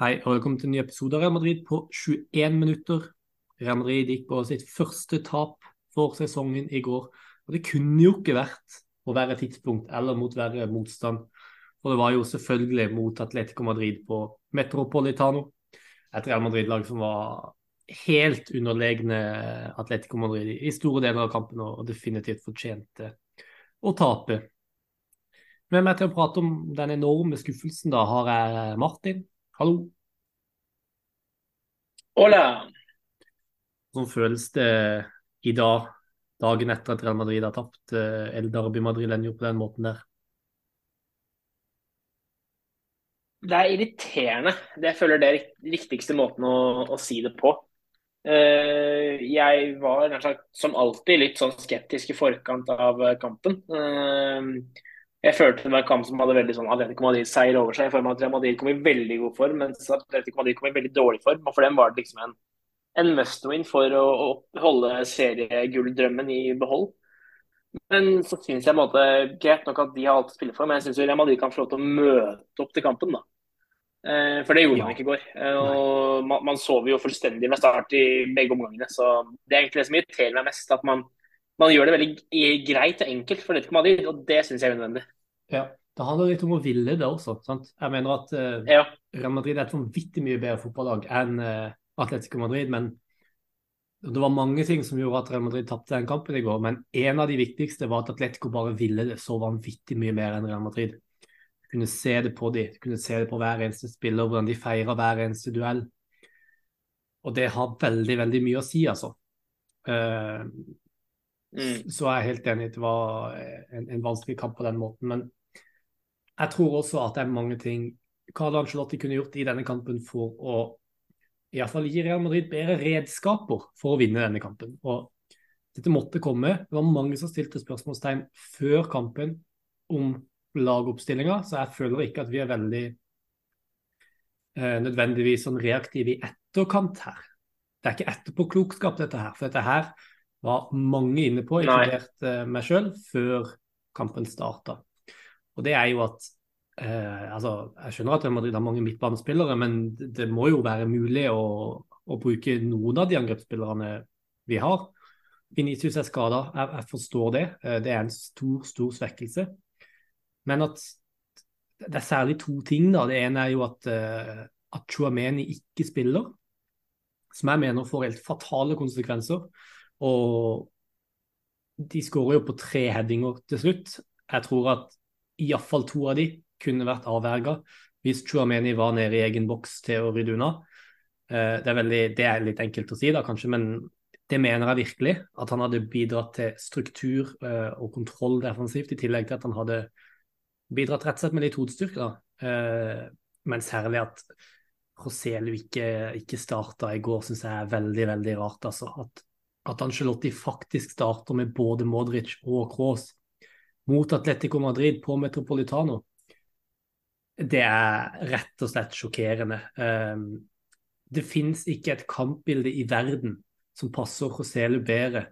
Hei og velkommen til en ny episode av Real Madrid på 21 minutter. Real Madrid gikk på sitt første tap for sesongen i går. Og det kunne jo ikke vært på verre tidspunkt eller mot verre motstand. Og det var jo selvfølgelig mot Atletico Madrid på Metropolitano. Et Real Madrid-lag som var helt underlegne Atletico Madrid i store deler av kampen og definitivt fortjente å tape. Med meg til å prate om den enorme skuffelsen da har jeg Martin. Hallo. Hola. Hvordan føles det i dag, dagen etter at Real Madrid har tapt eh, El Darby Madrileño på den måten der? Det er irriterende. Det jeg føler det er riktigste måten å, å si det på. Uh, jeg var sagt, som alltid litt sånn skeptisk i forkant av kampen. Uh, jeg følte det var en kamp som hadde veldig sånn Atletico Madrid-seier over seg. i form av at Madrid kom i veldig god form, mens Atletico Madrid kom i veldig dårlig form. og For dem var det liksom en, en must-win for å, å holde seriegull-drømmen i behold. Men så syns jeg måte, greit nok at de har alt å spille for, men jeg syns Real Madrid kan få lov til å møte opp til kampen. da. Eh, for det gjorde ja. man ikke i går. Eh, og man, man sov jo fullstendig med start i begge omgangene. Så det er egentlig det som irriterer meg mest. at man man gjør det veldig greit og enkelt for Atletico Madrid, og det syns jeg er unødvendig. Ja, det handler litt om å ville det også. sant? Jeg mener at uh, ja. Real Madrid er et vanvittig mye bedre fotballag enn uh, Atletico Madrid. men det var mange ting som gjorde at Real Madrid tapte den kampen i går, men en av de viktigste var at Atletico bare ville det så vanvittig mye mer enn Real Madrid. Du kunne se det på dem, du kunne se det på hver eneste spiller, hvordan de feirer hver eneste duell. Og det har veldig, veldig mye å si, altså. Uh, Mm. Så jeg er helt enig i at det var en, en, vanskelig kamp på den måten. Men jeg tror også at det er mange ting Carl Angelotti kunne gjort i denne kampen for å i hvert fall gi Real Madrid bedre redskaper for å vinne denne kampen. Og dette måtte komme. Det var mange som stilte spørsmålstegn før kampen om lagoppstillinga, så jeg føler ikke at vi er veldig eh, nødvendigvis sånn reaktive i etterkant her. Det er ikke etterpåklokskap, dette her. For dette her var mange inne på, inkludert uh, meg sjøl, før kampen starta. Og det er jo at eh, altså, Jeg skjønner at Madrid har mange midtbanespillere, men det må jo være mulig å, å bruke noen av de angrepsspillerne vi har. Vinicius er skada, jeg, jeg, forstår det. Uh, det er en stor, stor svekkelse. Men at det er særlig to ting. da. Det ene er jo at, at Chouameni ikke spiller, som jeg mener får helt fatale konsekvenser. Og de skårer jo på tre headinger til slutt. Jeg tror at iallfall to av de kunne vært avverga hvis Chuameni var nede i egen boks til å rydde unna. Eh, det er, veldig, det er litt enkelt å si, da kanskje, men det mener jeg virkelig. At han hadde bidratt til struktur eh, og kontroll defensivt, i tillegg til at han hadde bidratt rett og slett med litt hodestyrke. Eh, men særlig at Roselu ikke, ikke starta i går, syns jeg er veldig, veldig rart. Altså. At at Angelotti faktisk starter med både Modric og Kroos mot Atletico Madrid på Metropolitano, det er rett og slett sjokkerende. Ehm, det finnes ikke et kampbilde i verden som passer Joselu bedre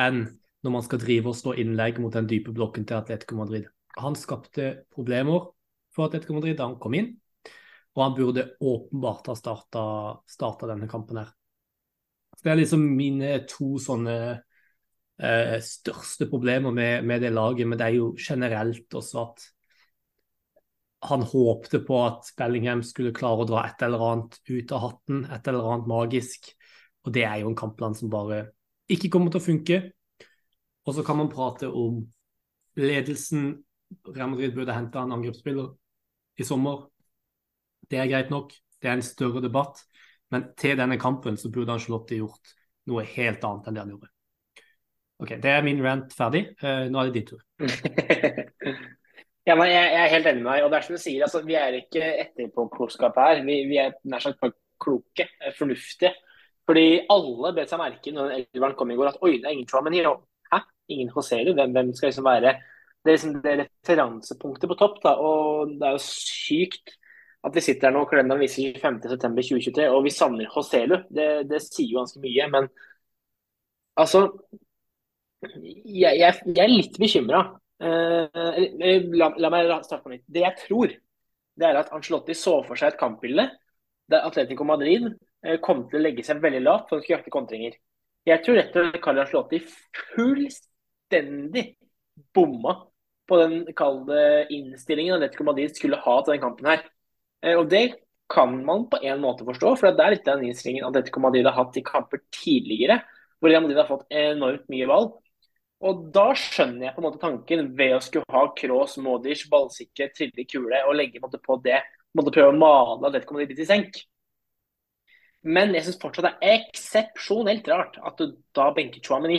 enn når man skal drive og slå innlegg mot den dype blokken til Atletico Madrid. Han skapte problemer for Atletico Madrid da han kom inn, og han burde åpenbart ha starta denne kampen her. Det er liksom mine to sånne eh, største problemer med, med, det laget. Men det er jo generelt også at han håpte på at Bellingham skulle klare å dra et eller annet ut av hatten, et eller annet magisk. Og det er jo en kampplan som bare ikke kommer til å funke. Og så kan man prate om ledelsen. Real Madrid burde hente en angrepsspiller i sommer. Det er greit nok. Det er en større debatt. Men til denne kampen så burde Angelotti gjort noe helt annet enn det han gjorde. Ok, Det er min rant ferdig. Uh, nå er det din tur. ja, jeg, jeg, er helt enig med deg. og det er som du sier, altså, Vi er ikke etterpåklokskap her. Vi, vi er nær sagt bare kloke, eh, fornuftige. Fordi alle bet seg merke når elveren kom i går at oi, det er ingen Chouameni. Hæ? Ingen Joselu? Hvem, hvem skal liksom være det, er liksom det referansepunktet på topp? da, og Det er jo sykt at vi sitter her nå, kalenderen viser 25.9.2023, og vi savner Hoselu. Det, det, sier jo ganske mye. Men altså Jeg, jeg, jeg er litt bekymra. Eh, la, la, meg starte på nytt. Det jeg tror, det er at Ancelotti så for seg et kampbilde der Atletico Madrid eh, kom til å legge seg veldig lavt for å skulle jakte kontringer. Jeg tror rett og slett Carlo Ancelotti fullstendig bomma på den kalde innstillingen Atletico Madrid skulle ha til den kampen her. Eh, og det kan man på en måte forstå, for det er litt den innstillingen Atletico Madrid har hatt i kamper tidligere, hvor Real Madrid har fått enormt mye valg. Og da skjønner jeg på en måte tanken ved å skulle ha Kroos, Modic, ballsikre, trille kule og legge på, på det. På prøve å male Atletico Madrid i senk. Men jeg syns fortsatt det er eksepsjonelt rart at du da benker Chouameni.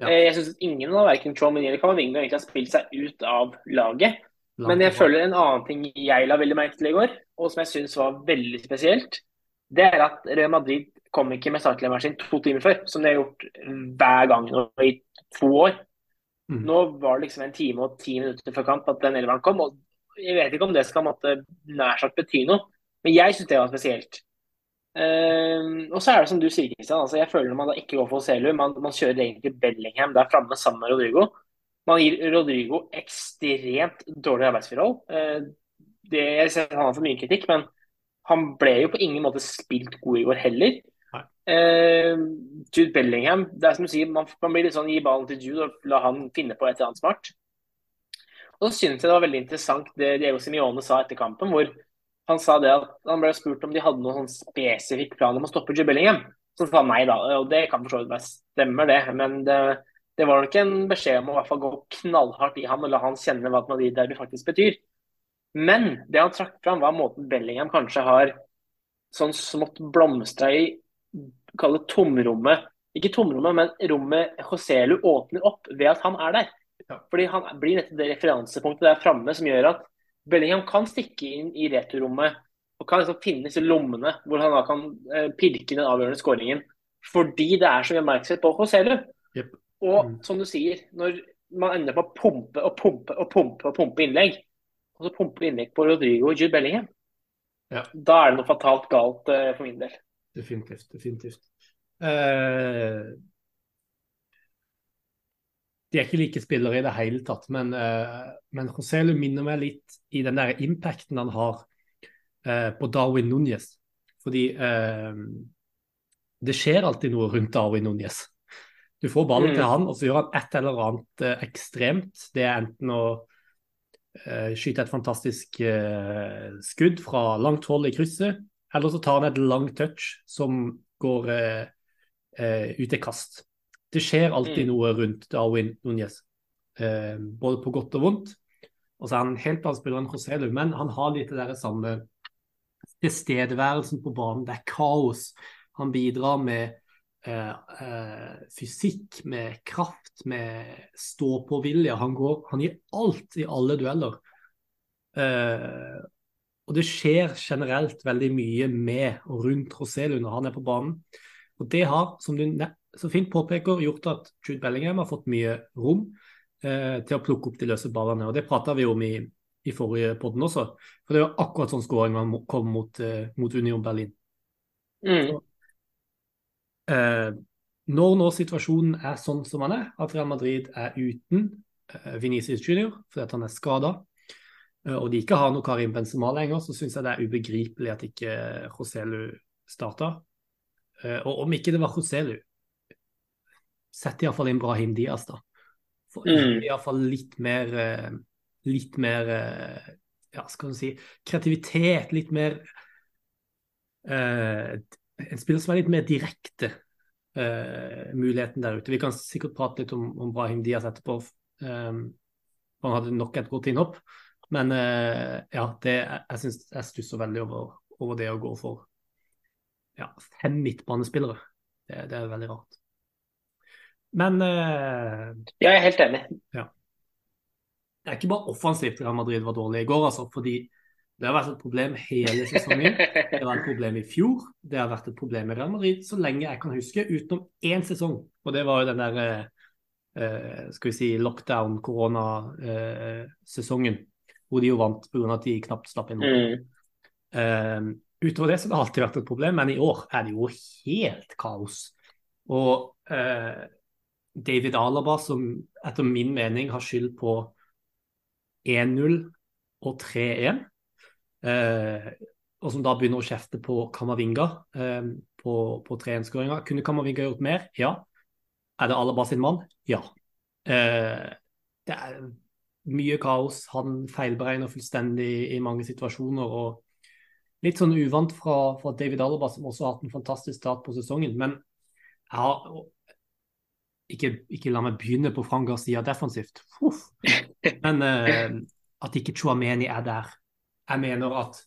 Ja. Eh, jeg syns ingen av verken Chouameni eller Kamavinga egentlig har spilt seg ut av laget. Men jeg føler en annen ting jeg la veldig merke til i går, og som jeg syns var veldig spesielt, det er at Real Madrid kom ikke med startlemmeren sin to timer før, som de har gjort hver gang nå i to år. Mm. Nå var det liksom en time og ti minutter før kamp at den elveren kom. og Jeg vet ikke om det skal måtte nær sagt bety noe, men jeg syns det var spesielt. Uh, og så er det som du sier, Kristian. Altså, jeg føler man da ikke går for Selu. Man, man, kjører egentlig Bellingham der framme sammen med Rodrigo. Man gir Rodrigo ekstremt dårlige arbeidsforhold. Uh, det, jeg ser han har for mye kritikk, men han ble jo på ingen måte spilt god i går heller. Uh, Jude Bellingham, det er som du sier, man, man blir litt sånn gi ballen til Jude og la han finne på et eller annet smart. Og så syns jeg det var veldig interessant det Diego Simione sa etter kampen, hvor han sa det at han ble spurt om de hadde noen sånn spesifikk plan om å stoppe Jude Bellingham. Så sa han nei, da. Og det kan for så vidt være stemmer, det. Men det, det var nok en beskjed om å i hvert fall gå knallhardt i ham og la han kjenne hva Madrid derby faktisk betyr. Men det han trakk fram, var måten Bellingham kanskje har sånn smått blomstra i kall det tomrommet. Ikke tomrommet, men rommet Joselu åpner opp ved at han er der. Fordi Han blir nettopp det referansepunktet der framme som gjør at Bellingham kan stikke inn i returrommet og kan liksom finne disse lommene hvor han da kan eh, pirke den avgjørende skåringen. Fordi det er så mye oppmerksomhet på Joselu. Yep. Og mm. som du sier, når man ender på å pumpe og pumpe og pumpe og pumpe innlegg, og så pumper innlegg på Rodrigo og Jude Bellingham, ja. da er det noe fatalt galt uh, for min del. Definitivt. definitivt. Uh, de er ikke like spillere i det hele tatt, men, uh, men Joselu minner meg litt i den der impacten han har uh, på Darwin Núñez. Fordi det skjer alltid noe rundt Darwin Núñez. Du får ballen mm. til han, og så gjør han et eller annet ekstremt. Det er enten å skyte et fantastisk skudd fra langt hold i krysset, eller så tar han et langt touch som går eh, eh, ut til kast. Det skjer alltid mm. noe rundt Darwin Núñez, eh, både på godt og vondt. Og så er han helt annen spiller enn Joselu, men han har litt det der samme tilstedeværelsen på banen. Det er kaos. Han bidrar med eh, eh, fysikk, med kraft, med stå-på-vilje. Han, han gir alt i alle dueller. Eh, og det skjer generelt veldig mye med og rundt Roselu når han er på banen. Og det har, som du så fint påpeker, gjort at Jude Bellingham har fått mye rom eh, til å plukke opp de løse ballene. Og det prata vi om i, i forrige podden også. For det var akkurat sånn skåring han kom mot, eh, mot Union Berlin. Mm. Så, eh, når nå situasjonen er sånn som han er, at Real Madrid er uten eh, Venezia Junior fordi at han er skada, Eh, og de ikke har noe Karim Benzema lenger, så syns jeg det er ubegripelig at ikke Joselu starta. Eh, og om ikke det var Joselu, sett iallfall inn Brahim Diaz, da. For mm. iallfall litt mer eh, Litt mer Ja, skal du si Kreativitet, litt mer uh, En spiller som er litt mer direkte uh, muligheten der ute. Vi kan sikkert prate litt om, om Brahim Diaz etterpå. Um, han hadde nok et godt innhopp. Men uh, ja, det, jeg synes jeg stusser veldig over, over, det å gå for ja, fem midtbanespillere. Det, det, er veldig rart. Men uh, Jeg er helt enig. Ja. Det er ikke bare offensivt Real Madrid var dårlig i går, altså. Fordi det har vært et problem hele sesongen. Det var et problem i fjor. Det har vært et problem i Real Madrid så lenge jeg kan huske, utenom én sesong. Og det var jo den der eh, skal vi si lockdown, koronasesongen hvor de jo vant pga. at de knapt slapp inn. Mm. Eh, utover det så har det alltid vært et problem, men i år er det jo helt kaos. Og uh, David Alaba, som etter min mening har skyld på 1-0 og 3-1 uh, og som da begynner å kjefte på Kamavinga eh, på, på 3-1-skåringa. Kunne Kamavinga gjort mer? Ja. Er det Alaba sin mann? Ja. Eh, det er mye kaos. Han feilberegner fullstendig i mange situasjoner. og Litt sånn uvant fra, fra David Alaba, som også har hatt en fantastisk start på sesongen. Men jeg har ikke, ikke la meg begynne på frangas Garcia defensivt. Uff. Men eh, at ikke Chouameni er der. Jeg mener at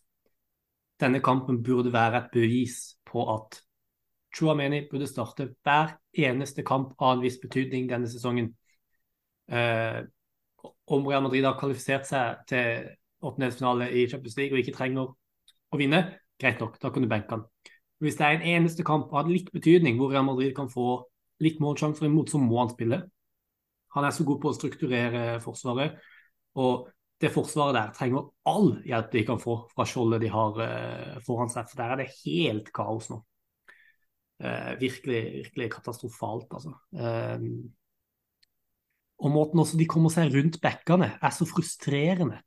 denne kampen burde være et bevis på at Chouameni burde starte hver eneste kamp av en viss betydning denne sesongen. Eh, om Real Madrid har kvalifisert seg til åttendedelsfinale i Champions League og ikke trenger å vinne, greit nok, da kan du benke han. Hvis det er en eneste kamp av litt betydning hvor Real Madrid kan få litt målsjanser imot, så må han spille. Han er så god på å strukturere forsvaret. Og det forsvaret der trenger all hjelp de kan få fra skjoldet de har uh, foran seg. For der er det helt kaos nå. Uh, virkelig, virkelig katastrofalt, altså. Uh, og måten også de kommer seg rundt bekkene, er så frustrerende.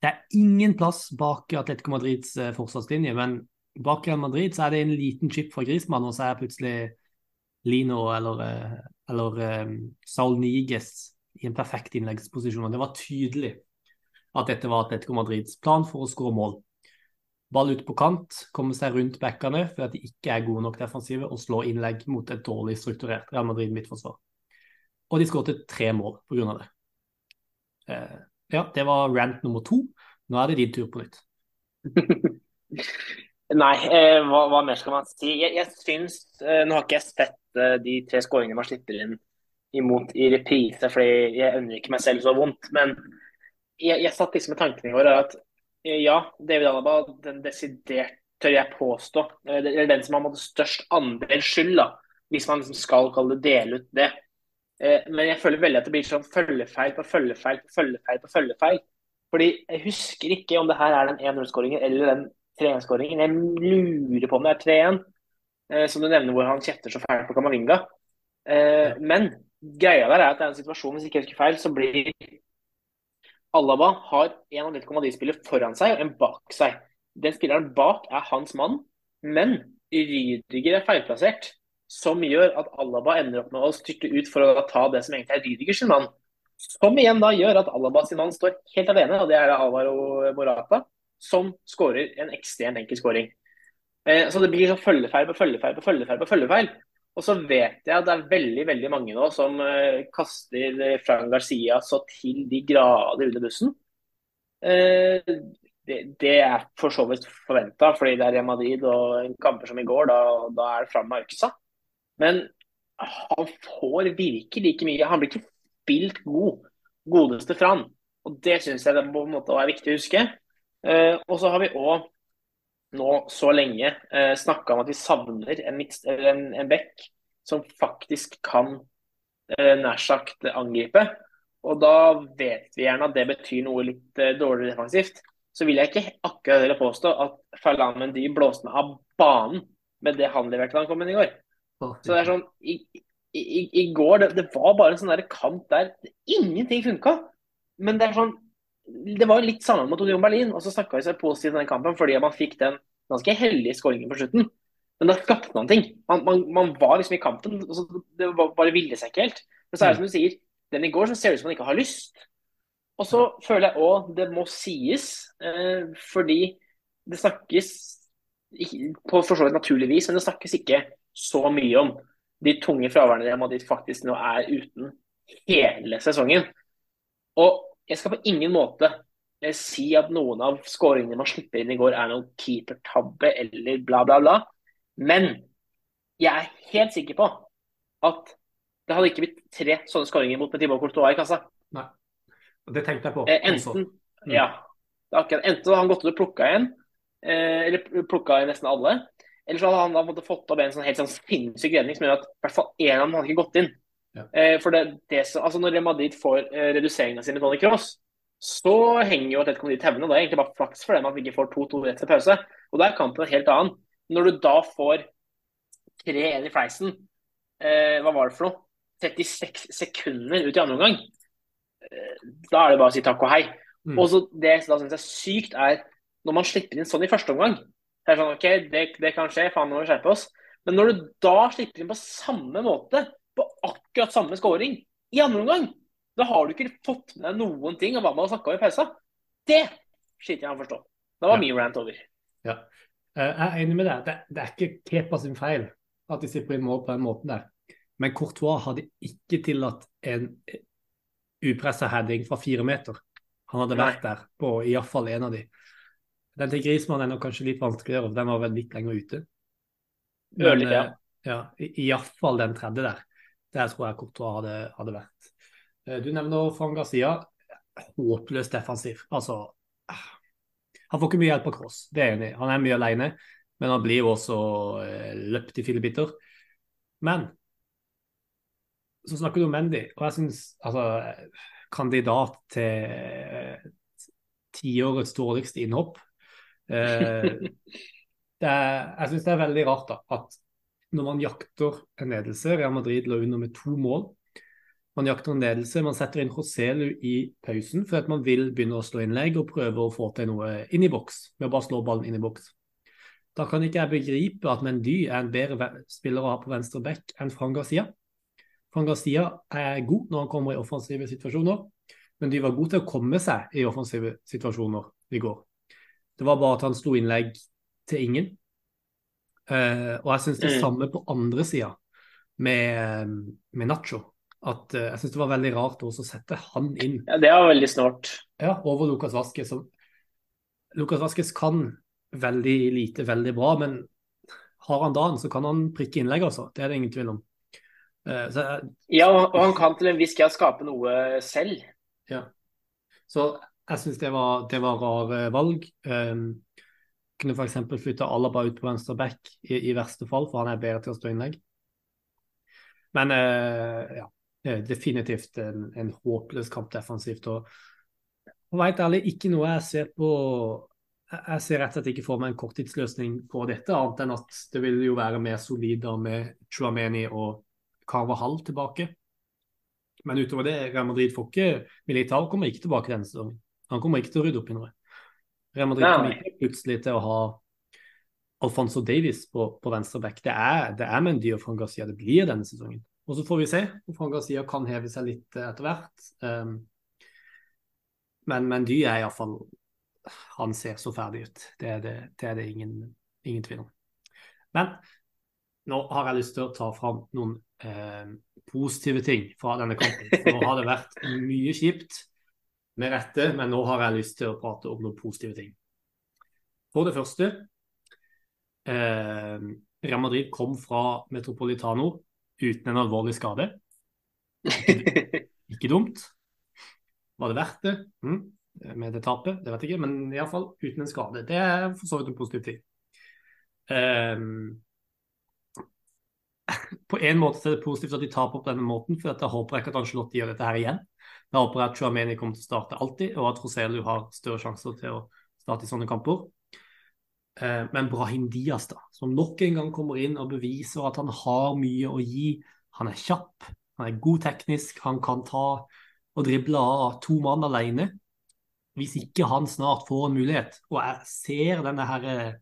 Det er ingen plass bak Atletico Madrids forsvarslinje, men bak Real Madrid så er det en liten chip fra Grismann, og så er plutselig Lino eller, eh, eller um, Saul Niges i en perfekt innleggsposisjon. og Det var tydelig at dette var Atletico Madrids plan for å skåre mål. Ball ut på kant, komme seg rundt backene for at de ikke er gode nok defensive, og slå innlegg mot et dårlig strukturert Real Madrid midtforsvar. Og de skåret tre mål pga. det. Uh, ja, det var rant nummer to. Nå er det din tur på nytt. Nei, eh, hva, hva, mer skal man si? Jeg, jeg syns eh, Nå har ikke jeg sett eh, de tre skåringene man slipper inn imot i reprise, fordi jeg ønsker ikke meg selv så vondt. Men jeg, jeg satt liksom med tanken i går at eh, ja, David Alaba, den desidert, tør jeg påstå, eh, eller den som har måttet størst andel skyld, da, hvis man liksom skal kalle det dele ut det. Eh, men jeg føler veldig at det blir sånn følgefeil på følgefeil på følgefeil på følgefeil. Fordi jeg husker ikke om det her er den 1-0-skåringen eller den 3-1-skåringen. Jeg lurer på om det er 3-1, eh, som du nevner hvor han kjetter så fælt på Kamavinga. Eh, men greia der er at det er en situasjon, hvis ikke jeg husker feil, så blir Alaba har en av Atletico Madrid-spiller foran seg og en bak seg. Den spilleren bak er hans mann, men Rydiger er feilplassert. Som gjør at Alaba ender opp med å styrte ut for å ta det som egentlig er Rydigers mann. Som igjen da gjør at Alaba sin mann står helt alene, og det er Alvaro Morata som skårer en ekstremt enkel skåring. Eh, så det blir sånn følgefeil på følgefeil på følgefeil. på følgefeil. Og så vet jeg at det er veldig veldig mange nå som uh, kaster Fran Garcia så til de grader under bussen. Uh, det, det, er for så vidt forventa, fordi det er Real Madrid og en kamper som i går, da, da er det fram av øksa. Men han får virkelig like mye. Han blir ikke spilt god, godeste Fran. Og det syns jeg det på en måte er viktig å huske. Uh, og så har vi òg nå så lenge eh, snakka om at vi savner en, en, en bekk som faktisk kan eh, nær sagt angripe. Og da vet vi gjerne at det betyr noe litt eh, dårligere defensivt. Så vil jeg ikke akkurat heller påstå at Ferland Mendy blåste meg av banen med det han leverte da han kom inn i går. Så det er sånn I, i, i går det, det, var bare en sånn der kamp der ingenting funka. Men det er sånn det var litt samme mot Union Berlin. og Så snakka vi seg positivt i den kampen fordi man fikk den ganske heldige skåringen på slutten. Men da skapte man ting. Man, man, man var liksom i kampen. Det var, bare ville seg ikke helt. Men så er det som du sier, den i går så ser det ut som man ikke har lyst. Og så føler jeg òg det må sies, eh, fordi det snakkes på for så vidt naturlig men det snakkes ikke så mye om de tunge fraværene Real Madrid faktisk nå er uten hele sesongen. Og jeg skal på ingen måte eh, si at noen av skåringene man slipper inn i går er noen keepertabbe eller bla, bla, bla. Men jeg er helt sikker på at det hadde ikke blitt tre sånne skåringer mot Thibaut Courtois i kassa. Nei, det tenkte jeg på. Eh, enten, mm. ja, enten hadde han gått ut og plukka en, eh, eller plukka nesten alle. Eller så hadde han da måtte fått opp en sånn helt sånn sinnssyk redning som gjør at i hvert fall én av dem hadde ikke gått inn. Ja. Eh, for det, det som, altså Når Real Madrid får eh, reduseringa si med Tony Cross, så henger jo Atletico Madrid tevne. Det er egentlig bare flaks for dem at vi ikke får 2-2 rett til pause. Og da er kampen en helt annen. Når du da får 3-1 i fleisen, eh, hva var det for noe? 36 sekunder ut i andre omgang. Eh, da er det bare å si takk og hei. Mm. Og så Det som da syns er sykt, er når man slipper inn sånn i første omgang. Det er sånn, ok, det, det kan skje, faen, nå må vi skjerpe oss. Men når du da slipper inn på samme måte, på akkurat samme scoring, i andre omgang, da har du ikke fått med deg noen ting av hva man har snakka om i pausa. Det sliter jeg med å forstå. Da var ja. min rant over. Ja. Eh, jeg er enig med deg. Det, det er ikke Kepa sin feil at de slipper inn mål på den måten der. Men Courtois hadde ikke tillatt en upressa heading fra fire meter. Han hadde vært der på iallfall en av de. Den til Grismann er nok kanskje litt vanskeligere, for den var vel litt lenger ute. Men ja. Eh, ja, iallfall den tredje der. Der tror jeg Courtois hadde, hadde vært. Eh, du nevner Fran Garcia. Håpløst defensiv. Altså ah, Han får ikke mye hjelp av Cross, det er enig Han er mye alene, men han blir jo også eh, løpt i fillebiter. Men så snakker du om Mendy, og jeg syns altså Kandidat til tiårets dårligste innhopp. Eh, er, jeg syns det er veldig rart da, at når man jakter en ledelse Real Madrid lå under med to mål. Man jakter en ledelse, man setter inn Roselu i pausen for at man vil begynne å slå innlegg og prøve å få til noe inn i boks, med å bare slå ballen inn i boks. Da kan ikke jeg begripe at Mendy er en bedre spiller å ha på venstre back enn Fran Garcia. Fran Garcia er god når han kommer i offensive situasjoner, men de var gode til å komme seg i offensive situasjoner i går. Det var bare at han slo innlegg til ingen. Uh, og jeg syns det mm. samme på andre sida med, med, Nacho. At uh, Jeg syns det var veldig rart å sette han inn. Ja, Det var veldig snålt. Ja, over Lukas Vaskes. Lukas Vaskes kan veldig lite, veldig bra, men har han dagen, så kan han prikke innlegg, altså. Det er det ingen tvil om. Jeg, ja, og han kan til en viss grad skape noe selv. Ja. Så jeg syns det, det, var rare valg. Um, kunne f.eks. flytte Alaba ut på venstre back i, i, verste fall, for han er bedre til å stå innlegg. Men uh, ja, definitivt en, en, håpløs kamp defensivt. og jeg veit ærlig, ikke noe jeg ser på Jeg ser rett og slett ikke for meg en korttidsløsning på dette, annet enn at det vil jo være mer solid med Chuameni og Carvahall tilbake. Men utover det, Real Madrid får ikke Militar kommer ikke tilbake denne sesongen. Han kommer ikke til å rydde opp i noe. Real Madrid kommer ikke plutselig til å ha Alfonso Davies på, på venstre back. Det er, det er Mendy og Frank Garcia det blir denne sesongen. Og så får vi se om Frank Garcia kan heve seg litt eh, etter hvert. Um, men Mendy er iallfall Han ser så ferdig ut. Det er det, det, er det ingen, ingen tvil om. Men nå har jeg lyst til å ta fram noen eh, positive ting fra denne kampen. For nå har det vært mye kjipt, med rette, men nå har jeg lyst til å prate om noen positive ting. For det første eh, Real Madrid kom fra Metropolitano uten en alvorlig skade. Ikke, ikke dumt. Var det verdt det mm, med det tapet? Det vet jeg ikke, men iallfall uten en skade. Det er for så vidt en positiv ting. Um, på en måte er det positivt at de taper på denne måten, for jeg håper jeg ikke at Angelotti gjør dette her igjen. Jeg håper at Chuameni kommer til å starte alltid, og at Roselu har større sjanser til å starte i sånne kamper. Eh, men Brahim Diaz, da, som nok en gang kommer inn og beviser at han har mye å gi. Han er kjapp, han er god teknisk, han kan ta og drible av to mann alene. Hvis ikke han snart får en mulighet, og jeg ser denne her eh,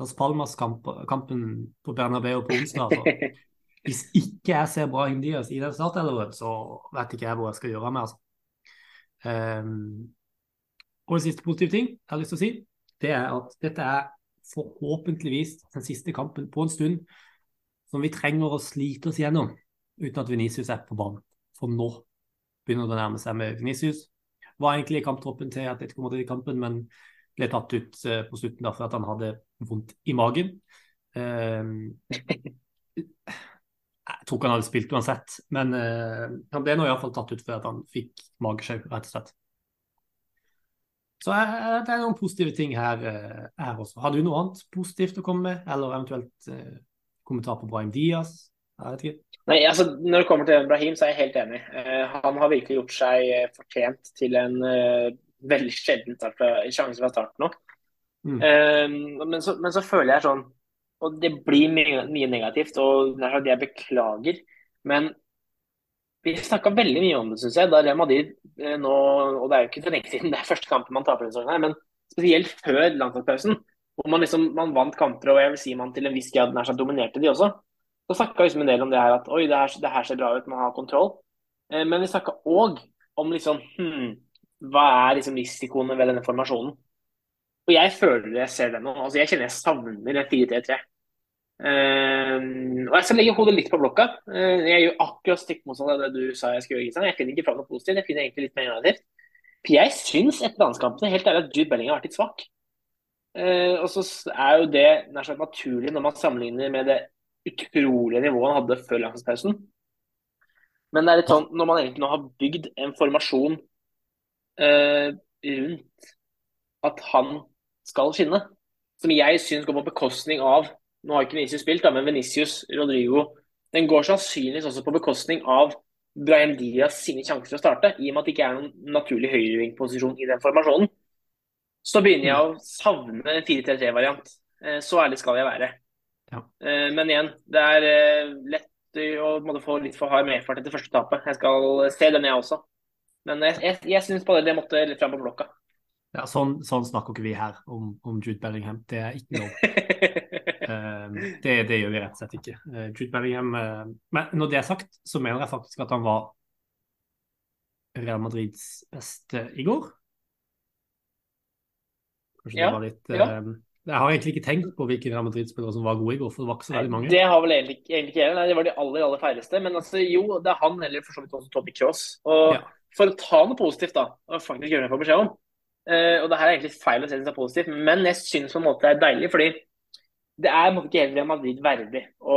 Las Palmas-kampen på Bernabeu på onsdag. Hvis ikke jeg ser bra Diaz i den startelveren, så vet ikke jeg hvor jeg skal gjøre med. Altså. Um, og en siste positiv ting jeg har lyst til å si, det er at dette er forhåpentligvis den siste kampen på en stund som vi trenger å slite oss gjennom uten at Venicius er på banen. For nå begynner det å nærme seg med Venicius. Var egentlig kamptroppen til Atletico Madrid-kampen, men ble tatt ut uh, på slutten da, for at han hadde vondt i magen. Um, Jeg tror ikke han hadde spilt uansett, men uh, han ble nå iallfall tatt ut for at han fikk magesjau, rett og slett. Så det er noen positive ting her, her, også. Har du noe annet positivt å komme med, eller eventuelt kommentar på Brahim Diaz? Nei, altså Når det kommer til Brahim, så er jeg helt enig. han har virkelig gjort seg fortjent til en veldig sjelden sjanse fra starten òg. Mm. men, så, men så føler jeg sånn og det blir mye, mye negativt, og det er jeg beklager. Men vi snakka veldig mye om det, syns jeg. Da Real Madrid eh, nå, og det er jo ikke for lenge siden, det er første kampen man taper denne sesongen, men spesielt før landslagspausen, hvor man liksom man vant kamper og jeg vil si man til en viss grad nær sagt dominerte de også. Så snakka liksom en del om det her at oi, det her, det her ser bra ut, man har kontroll. Eh, men vi snakka òg om liksom hm, hva er liksom risikoene ved denne formasjonen. Og jeg føler jeg ser det nå. altså Jeg kjenner jeg savner en 4-3-3. Uh, og jeg skal legge hodet litt på blokka. Uh, jeg gjør akkurat stikk motsatt av det du sa jeg skulle gjøre. Jeg finner ikke fram noe positivt, jeg finner egentlig litt mer negativt. Jeg syns etter landskampene helt ærlig at Jude Bellingham har vært litt svak. Uh, og så er jo det nær sagt naturlig når man sammenligner med det utrolige nivået han hadde før langtidspausen. Men det er litt sånn når man egentlig nå har bygd en formasjon rundt at han skal skinne, som jeg syns går på bekostning av nå har ikke Venicius spilt, da, men Venicius, Rodrigo Den går sannsynligvis også på bekostning av Brahim Diaz sine sjanser å starte, i og med at det ikke er noen naturlig høyrevingposisjon i den formasjonen. Så begynner jeg å savne en 4-3-3-variant. Eh, så ærlig skal jeg være. Ja. Eh, men igjen, det er eh, lett å få litt for hard medfart etter første tapet. Jeg skal se den, jeg også. Men jeg, jeg, jeg syns bare det måtte litt fram på blokka. Ja, sånn, sånn, snakker ikke vi her om, om Jude Bellingham. Det er ikke lov. uh, det, det, gjør vi rett og slett ikke. Uh, Jude Bellingham uh, Men når det er sagt, så mener jeg faktisk at han var Real Madrids beste i går. Kanskje ja, det var litt ja. Jeg har egentlig ikke tenkt på hvilke Real Madrid-spillere som var gode i går, for det var ikke så veldig mange. Det har vel egentlig, egentlig ikke jeg. Det var de aller aller færreste. Men altså, jo, det er han eller for så vidt også Tommy Cross. Og ja. For å ta noe positivt, da, og faktisk gjøre det jeg får beskjed om, Uh, og det her er egentlig feil å se det som positivt, men jeg syns på en måte det er deilig. fordi det er på en måte ikke helt Real Madrid verdig å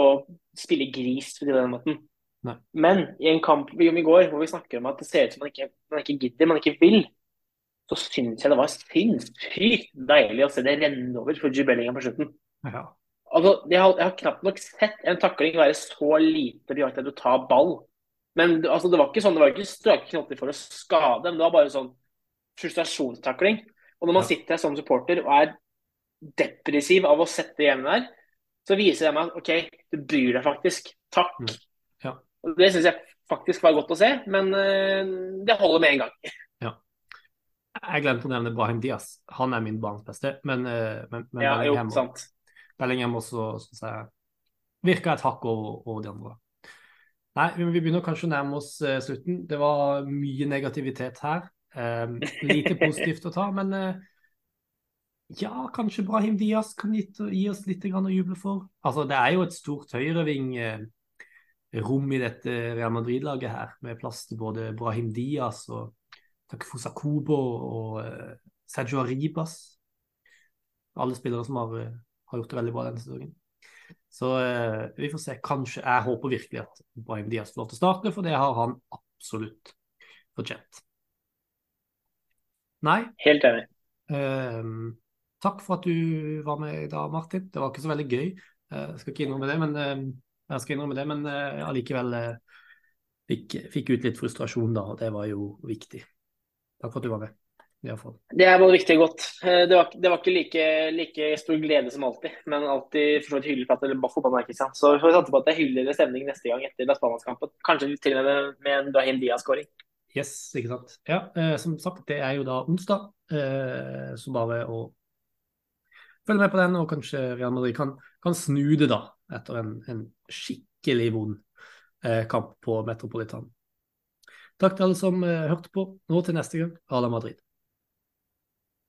spille gris på den måten. Nei. Men i en kamp vi om i går hvor vi snakker om at det ser ut som man ikke, man ikke gidder, man ikke vil, så syns jeg det var sinnssykt deilig å se det renne over for Jubellinga på slutten. Ja. Altså, jeg, har, jeg har knapt nok sett en takling være så lite bejakt at du tar ball. Men altså, det var ikke sånn, det var ikke strake knotter for å skade, men det var bare sånn frustrasjonstakling. Og når man sitter her som supporter og er depressiv av å sette hjemme der, så viser det meg at OK, du bryr deg faktisk. Takk. Mm. Ja. Og Det syns jeg faktisk var godt å se, men uh, det holder med en gang. Ja. Jeg glemte å nevne Brahim Diaz. Han er min barns beste, men, uh, men, men ja, Bellingham, jo, sant. Bellingham også synes jeg, virker et hakk over, over de andre. Nei, vi begynner kanskje å nærme oss uh, slutten. Det var mye negativitet her. Um, lite positivt å ta, men uh, ja, kanskje Brahim Diaz kan gi, gi oss litt å juble for. Altså, Det er jo et stort høyreving-rom eh, i dette Real Madrid-laget her, med plass til både Brahim Diaz og Takefusa Kubo og uh, Sergio Arribas. Alle spillere som har, har, gjort det veldig bra denne sesongen. Så uh, vi får se. Kanskje Jeg håper virkelig at Brahim Diaz får lov til å starte, for det har han absolutt fortjent. Nei. Helt enig. Uh, takk for at du var med i dag, Martin. Det var ikke så veldig gøy. Uh, jeg skal ikke innrømme det, men uh, jeg skal innrømme det, men uh, allikevel fikk, fikk, ut litt frustrasjon da, og det var jo viktig. Takk for at du var med. Det er bare viktig og godt. Det var, det var ikke like, like, stor glede som alltid, men alltid for så vidt hyggelig prat eller sant. Så vi får satse på at det er hyggeligere stemning neste gang etter Las Palmas-kampen. Kanskje til og med med en Brahim Diaz-skåring. Yes, ikke sant. Ja, eh, som sagt, det er jo da onsdag, eh, så bare å følge med på den, og kanskje Real Madrid kan, kan snu det da, etter en, en skikkelig vond eh, kamp på Metropolitan. Takk til alle som eh, hørte på. Nå til neste gang, Ala Madrid.